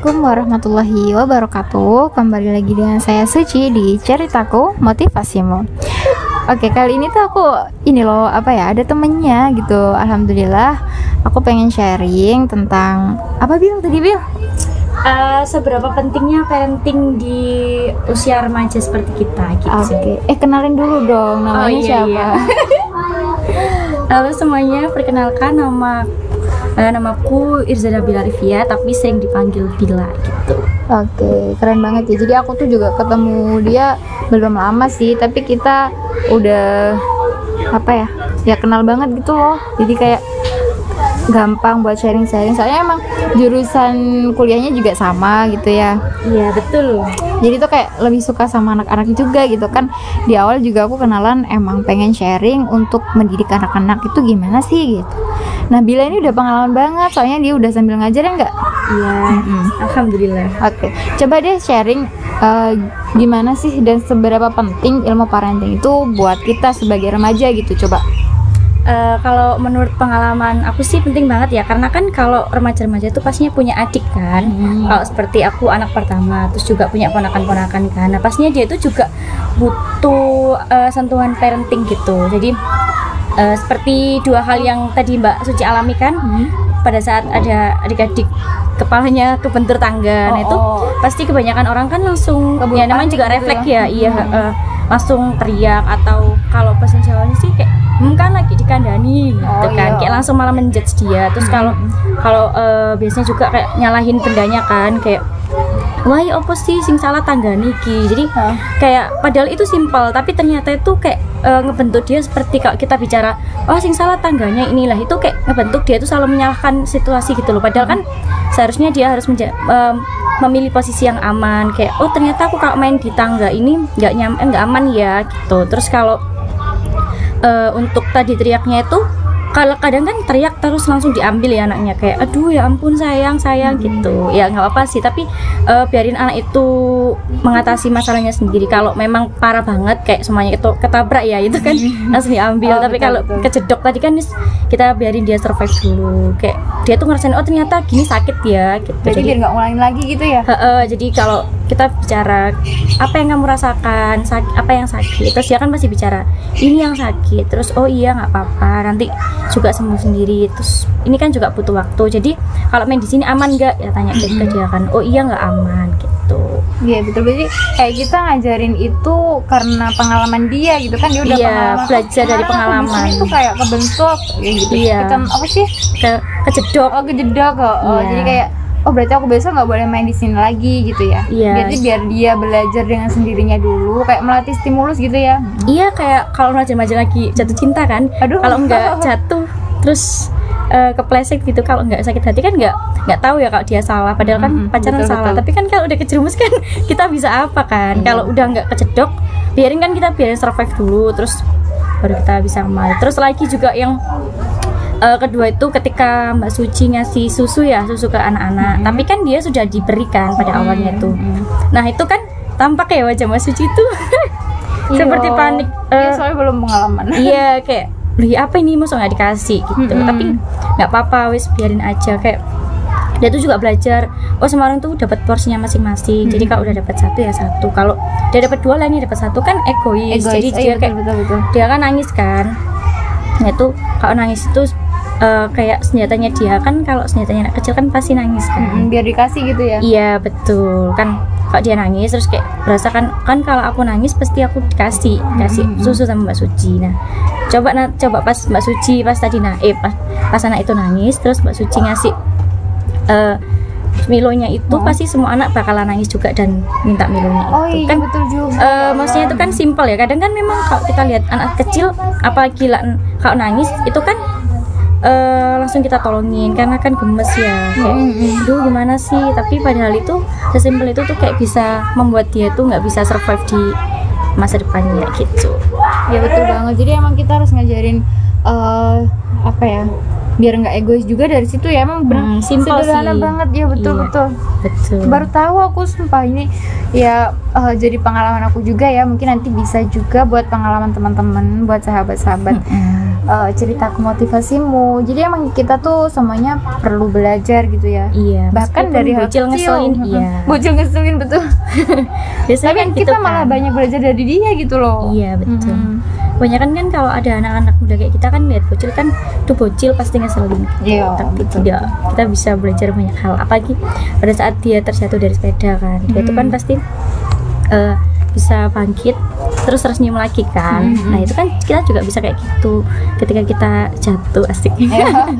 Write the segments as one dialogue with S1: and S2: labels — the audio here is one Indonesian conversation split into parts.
S1: Assalamualaikum warahmatullahi wabarakatuh Kembali lagi dengan saya Suci di Ceritaku Motivasimu Oke kali ini tuh aku ini loh apa ya ada temennya gitu Alhamdulillah aku pengen sharing tentang apa Bil tadi Bil?
S2: Uh, seberapa pentingnya parenting di usia remaja seperti kita gitu
S1: Oke, eh kenalin dulu dong namanya
S2: Oh, iya,
S1: siapa?
S2: iya. Halo semuanya, perkenalkan nama uh, namaku Irzada Bila Rivia tapi sering dipanggil Bila gitu.
S1: Oke, keren banget ya. Jadi aku tuh juga ketemu dia belum lama sih, tapi kita udah apa ya? Ya kenal banget gitu loh. Jadi kayak gampang buat sharing-sharing. Soalnya emang jurusan kuliahnya juga sama gitu ya.
S2: Iya, betul.
S1: Jadi tuh kayak lebih suka sama anak-anak juga gitu kan. Di awal juga aku kenalan emang pengen sharing untuk mendidik anak-anak itu gimana sih gitu. Nah, Bila ini udah pengalaman banget, soalnya dia udah sambil ngajar ya enggak?
S2: Iya. Alhamdulillah.
S1: Oke, coba deh sharing eh, gimana sih dan seberapa penting ilmu parenting itu buat kita sebagai remaja gitu. Coba.
S2: Eh, kalau menurut pengalaman aku sih penting banget ya karena kan kalau remaja-remaja itu pastinya punya adik kan
S1: Hmm.
S2: kalau seperti aku anak pertama terus juga punya ponakan-ponakan kan nah pastinya dia itu juga butuh eh, sentuhan parenting gitu jadi eh, seperti dua hal yang tadi Mbak Suci alami kan
S1: Hmm.
S2: pada saat ada adik-adik kepalanya kebentur tangga nah
S1: Oh,
S2: itu
S1: oh.
S2: pasti kebanyakan orang kan langsung
S1: Keburu
S2: ya namanya juga
S1: gitu
S2: refleks
S1: ya.
S2: ya, iya
S1: Hmm.
S2: eh, langsung teriak atau kalau bahasa Jawanya sih kayak "Hmm, kan lagi dikandani gitu
S1: Oh,
S2: kan.
S1: iya.
S2: kayak langsung malah menjudge dia. Terus kalau kalau eh, biasanya juga kayak nyalahin bendanya kan kayak wah ya apa sih sing salah tangga niki? Jadi
S1: Hah.
S2: kayak padahal itu simpel tapi ternyata itu kayak eh, ngebentuk dia seperti kalau kita bicara oh sing salah tangganya inilah. Itu kayak ngebentuk dia itu selalu menyalahkan situasi gitu loh. Padahal kan seharusnya dia harus menja- em, memilih posisi yang aman. Kayak oh ternyata aku kalau main di tangga ini nggak nyam eh, nggak aman ya gitu. Terus kalau eh, untuk tadi teriaknya itu kalau kadang kan teriak terus langsung diambil ya anaknya kayak aduh ya ampun sayang sayang gitu. Ya nggak apa-apa sih tapi eh, biarin anak itu mengatasi masalahnya sendiri. Kalau memang parah banget kayak semuanya itu ketabrak ya itu kan langsung diambil.
S1: Oh,
S2: tapi
S1: betul,
S2: kalau
S1: betul.
S2: kejedok tadi kan kita biarin dia survive dulu kayak dia tuh ngerasain oh ternyata gini sakit ya gitu
S1: Jadi biar nggak ngulangin lagi gitu ya.
S2: Heeh, jadi kalau kita bicara apa yang kamu rasakan, sak- apa yang sakit, terus dia kan pasti bicara ini yang sakit, terus oh iya nggak apa-apa, nanti juga sembuh sendiri. Terus ini kan juga butuh waktu. Jadi kalau main di sini aman nggak? Ya tanya ke ke dia kan. Oh iya nggak aman gitu.
S1: Iya betul berarti kayak kita ngajarin itu karena pengalaman dia gitu kan dia udah
S2: Iya,
S1: pengalaman.
S2: belajar dari pengalaman.
S1: tuh kayak kebentuk ya gitu.
S2: Iya.
S1: Kita apa sih?
S2: Ke kejedok.
S1: Oh kejedok kok. Oh,
S2: Iya.
S1: jadi kayak oh berarti aku besok nggak boleh main di sini lagi gitu ya.
S2: Iya.
S1: Jadi biar dia belajar dengan sendirinya dulu kayak melatih stimulus gitu ya.
S2: Iya kayak kalau remaja-remaja lagi jatuh cinta kan.
S1: Aduh.
S2: Kalau nggak jatuh terus eh, kepleset gitu kalau nggak sakit hati kan nggak nggak tahu ya kalau dia salah padahal kan
S1: Mm-mm,
S2: pacaran
S1: betul,
S2: salah
S1: betul.
S2: tapi kan kalau udah kejerumus kan kita bisa apa kan
S1: Iya.
S2: kalau udah nggak kecedok biarin kan kita biarin survive dulu terus baru kita bisa kembali terus lagi juga yang eh, kedua itu ketika Mbak Suci ngasih susu ya susu ke anak-anak tapi kan dia sudah diberikan pada awalnya itu
S1: Mm-mm.
S2: nah itu kan tampak ya wajah Mbak Suci itu seperti
S1: Iya.
S2: panik
S1: Iya,
S2: eh,
S1: soalnya belum pengalaman.
S2: iya kayak beli apa ini masa nggak dikasih gitu
S1: Mm-mm.
S2: tapi nggak apa-apa wis biarin aja kayak dia tuh juga belajar oh semua orang tuh dapat porsinya masing-masing jadi kalau udah dapat satu ya satu kalau dia dapat dua lainnya dapat satu kan egois,
S1: Egois.
S2: jadi
S1: Oh,
S2: dia
S1: iya,
S2: kayak
S1: betul, betul, betul.
S2: dia kan nangis kan nah itu kalau nangis itu eh, kayak senjatanya dia kan kalau senjatanya anak kecil kan pasti nangis kan
S1: Mm-mm, biar dikasih gitu ya.
S2: Iya betul kan kalau dia nangis terus kayak berasa kan kan kalau aku nangis pasti aku dikasih kasih
S1: Mm-mm.
S2: susu sama Mbak Suci nah coba na- coba pas Mbak Suci pas tadi nah eh pas, pas anak itu nangis terus Mbak Suci ngasih eh Milonya itu
S1: Oh.
S2: pasti semua anak bakalan nangis juga dan minta Milonya
S1: Oh
S2: itu
S1: iya
S2: kan
S1: betul juga.
S2: eh, maksudnya itu kan simpel ya kadang kan memang kalau kita lihat anak kecil apalagi kalau nangis itu kan eh, langsung kita tolongin karena kan gemes ya kayak aduh gimana sih tapi padahal itu sesimpel itu tuh kayak bisa membuat dia tuh nggak bisa survive di masa depannya gitu
S1: Ya betul banget. Jadi emang kita harus ngajarin eh apa ya? Biar nggak egois juga dari situ ya emang benar
S2: Hmm,
S1: sederhana
S2: sih.
S1: banget ya betul
S2: Iya.
S1: betul.
S2: betul
S1: Baru tahu aku sumpah ini ya eh, jadi pengalaman aku juga ya. Mungkin nanti bisa juga buat pengalaman teman-teman, buat sahabat-sahabat. Eh, cerita ke motivasimu jadi emang kita tuh semuanya perlu belajar gitu ya
S2: Iya.
S1: bahkan dari hal
S2: bocil
S1: kecil.
S2: ngeselin, iya.
S1: bocil ngeselin betul
S2: Biasanya
S1: tapi
S2: kan
S1: kita
S2: gitu
S1: malah
S2: kan.
S1: banyak belajar dari dia gitu loh
S2: Iya betul.
S1: Mm-mm.
S2: Banyak kan kalau ada anak-anak muda kayak kita kan lihat bocil kan tuh bocil pasti ngeselin.
S1: iya
S2: Tapi
S1: betul
S2: tidak kita bisa belajar banyak hal. Apalagi pada saat dia terjatuh dari sepeda kan, dia itu kan
S1: Hmm.
S2: pasti eh, bisa bangkit terus tersenyum lagi kan.
S1: Hmm.
S2: Nah itu kan kita juga bisa kayak gitu ketika kita jatuh asik.
S1: ya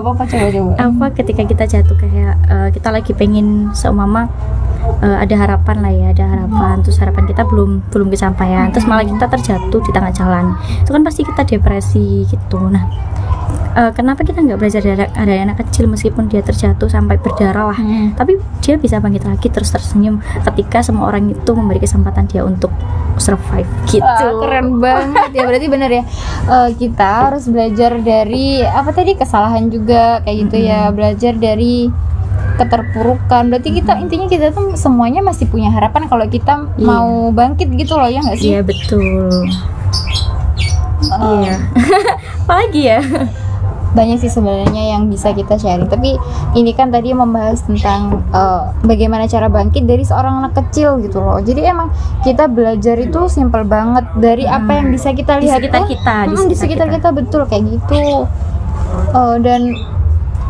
S1: apa-apa coba coba.
S2: Apa ketika kita jatuh kayak eh, kita lagi pengen seumpama eh, ada harapan lah ya ada harapan. Terus harapan kita belum belum kesampaian. Terus malah kita terjatuh di tengah jalan. Itu kan pasti kita depresi gitu. Nah eh, kenapa kita nggak belajar dari, dari anak kecil meskipun dia terjatuh sampai berdarah lah.
S1: Hmm.
S2: tapi dia bisa bangkit lagi terus tersenyum ketika semua orang itu memberi kesempatan dia untuk survive gitu.
S1: Wah, keren banget ya. Berarti bener ya. Eh, kita harus belajar dari apa tadi kesalahan juga kayak gitu ya. Belajar dari keterpurukan. Berarti kita intinya kita tuh semuanya masih punya harapan kalau kita
S2: Iya.
S1: mau bangkit gitu loh ya nggak sih?
S2: Iya betul Iya. Apalagi ya?
S1: Banyak sih sebenarnya yang bisa kita sharing. Tapi ini kan tadi membahas tentang eh, bagaimana cara bangkit dari seorang anak kecil gitu loh. Jadi emang kita belajar itu simple banget. Dari apa yang bisa kita
S2: di
S1: lihat
S2: sekitar
S1: tuh,
S2: kita
S1: Mm, di sekitar kita. betul kayak gitu. Eh, dan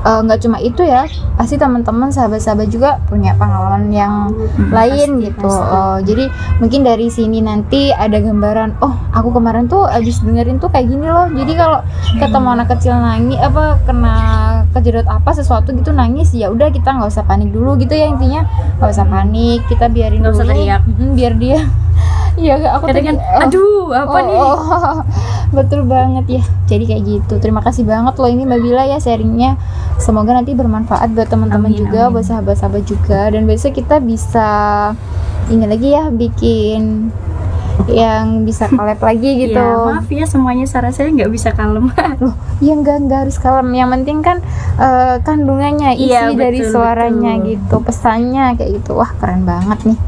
S1: eh, nggak cuma itu ya pasti teman-teman sahabat-sahabat juga punya pengalaman yang
S2: Hmm,
S1: lain
S2: pasti,
S1: gitu
S2: pasti.
S1: Eh, jadi mungkin dari sini nanti ada gambaran oh aku kemarin tuh abis dengerin tuh kayak gini loh jadi kalau ketemu anak kecil nangis apa kena kejedot apa sesuatu gitu nangis ya udah kita nggak usah panik dulu gitu ya intinya nggak usah panik kita biarin
S2: Nggak usah
S1: dulu
S2: teriak.
S1: Mm, biar dia Iya, aku
S2: kadang kan
S1: tadi- oh.
S2: aduh apa
S1: Oh,
S2: nih
S1: oh, betul banget ya. Jadi kayak gitu. Terima kasih banget loh ini Mbak Bila ya sharingnya. Semoga nanti bermanfaat buat teman-teman juga,
S2: amin.
S1: buat sahabat-sahabat juga. Dan besok kita bisa ini lagi ya bikin yang bisa collab lagi gitu.
S2: Ya, maaf ya semuanya saran saya nggak bisa kalem.
S1: Loh, ya enggak enggak harus kalem. Yang penting kan eh, kandungannya, isi
S2: Iya,
S1: dari
S2: betul,
S1: suaranya
S2: betul.
S1: gitu, pesannya kayak gitu. Wah, keren banget nih.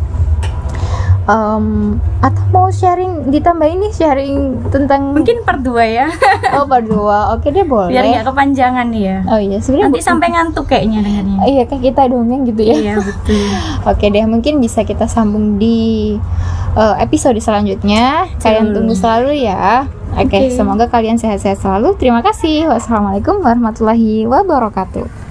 S1: Em, atau mau sharing ditambahin nih sharing tentang
S2: Mungkin part 2 ya,
S1: Oh berdua, oke deh boleh.
S2: biar nggak kepanjangan ya.
S1: Oh iya, sebenarnya
S2: Nanti sampai ngantuk kayaknya dengarnya.
S1: Iya kayak kita dongeng gitu ya.
S2: Iya betul.
S1: Oke deh, mungkin bisa kita sambung di eh, episode selanjutnya. Kalian tunggu selalu ya. Oke,
S2: Oke.
S1: semoga kalian sehat-sehat selalu. Terima kasih. Wassalamualaikum warahmatullahi wabarakatuh.